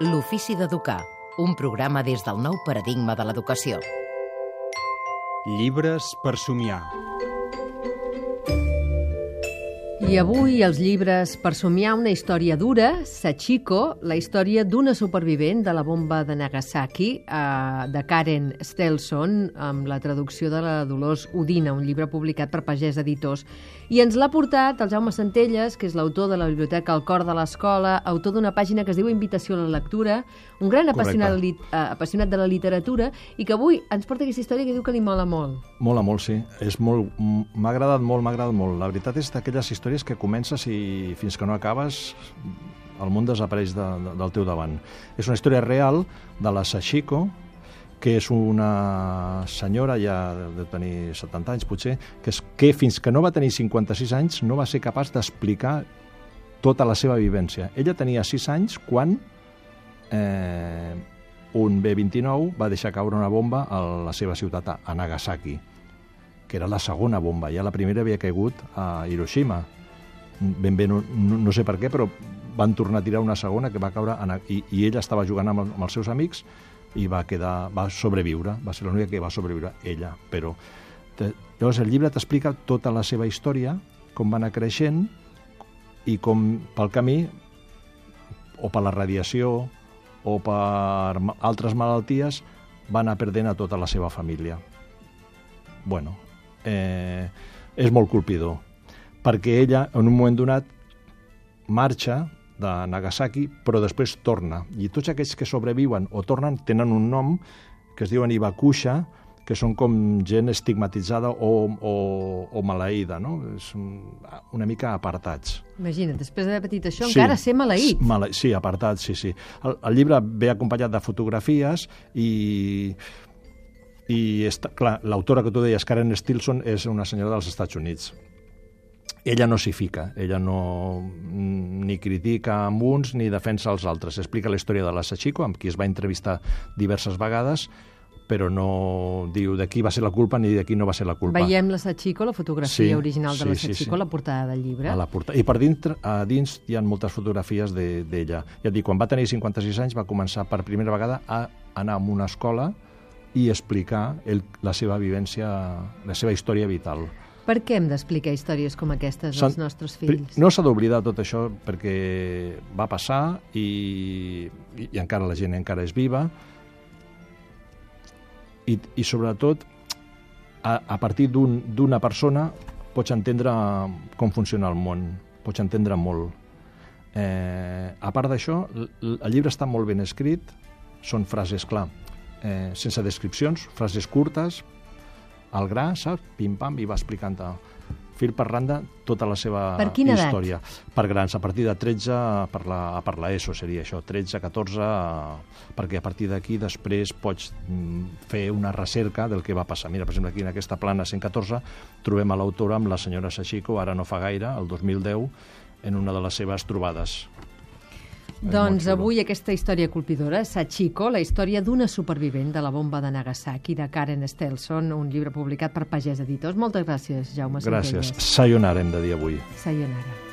L'ofici d'educar, un programa des del nou paradigma de l'educació. Llibres per somiar. I avui els llibres per somiar una història dura, Sachiko, la història d'una supervivent de la bomba de Nagasaki, eh, de Karen Stelson, amb la traducció de la Dolors Udina, un llibre publicat per Pagès Editors. I ens l'ha portat el Jaume Centelles, que és l'autor de la Biblioteca El Cor de l'Escola, autor d'una pàgina que es diu Invitació a la Lectura, un gran apassionat, eh, apassionat de la literatura, i que avui ens porta aquesta història que diu que li mola molt. Mola molt, sí. És molt... M'ha agradat molt, m'ha agradat molt. La veritat és d'aquelles històries que comences i fins que no acabes el món desapareix de, de, del teu davant. És una història real de la Sashiko, que és una senyora ja de tenir 70 anys potser, que, és, que fins que no va tenir 56 anys no va ser capaç d'explicar tota la seva vivència. Ella tenia 6 anys quan eh, un B-29 va deixar caure una bomba a la seva ciutat, a Nagasaki, que era la segona bomba. Ja la primera havia caigut a Hiroshima. Ben bé, no, no, sé per què, però van tornar a tirar una segona que va caure Na- i, i ella estava jugant amb, amb els seus amics i va quedar va sobreviure, va ser l'única que va sobreviure ella, però te, llavors el llibre t'explica tota la seva història, com va anar creixent i com pel camí o per la radiació o per altres malalties va anar perdent a tota la seva família. Bueno, eh, és molt colpidor, perquè ella, en un moment donat, marxa de Nagasaki, però després torna. I tots aquells que sobreviuen o tornen tenen un nom que es diuen Ibakusha, que són com gent estigmatitzada o, o, o maleïda, no? És un, una mica apartats. Imagina't, després d'haver patit això, encara ser maleït. Male, sí, apartat, sí, sí. El, el llibre ve acompanyat de fotografies i, i està, clar, l'autora que tu deies, Karen Stilson, és una senyora dels Estats Units. Ella no s'hi fica, ella no ni critica amb uns ni defensa els altres. Explica la història de la Sachiko, amb qui es va entrevistar diverses vegades, però no diu de qui va ser la culpa ni de qui no va ser la culpa. Veiem la Sachiko, la fotografia Sí, original de sí, la sí, Sachiko, sí. a la portada del llibre. A la porta... I per dintre, a dins hi ha moltes fotografies de- d'ella. Ja et dic, quan va tenir 56 anys va començar per primera vegada a anar a una escola i explicar el, la seva vivència, la seva història vital. Per què hem d'explicar històries com aquestes als nostres fills? No s'ha d'oblidar tot això perquè va passar i, i, i encara la gent encara és viva i, i sobretot a, a partir d'un- d'una persona pots entendre com funciona el món, pots entendre molt. Eh, a part d'això, el llibre està molt ben escrit, són frases, clar, eh, sense descripcions, frases curtes, al gra, saps? Pim-pam, i va explicant fil per randa tota la seva Per quina edat? història. Per grans, a partir de 13 per la, per la ESO seria això, 13, 14, eh, perquè a partir d'aquí després pots mm, fer una recerca del que va passar. Mira, per exemple, aquí en aquesta plana 114 trobem a l'autora amb la senyora Sachiko, ara no fa gaire, el 2010, en una de les seves trobades. Doncs avui aquesta història colpidora, Sachiko, la història d'una supervivent de la bomba de Nagasaki, de Karen Stelson, un llibre publicat per Pagès Editors. Moltes gràcies, Jaume Gràcies. Centelles. Sayonara hem de dir avui. Sayonara.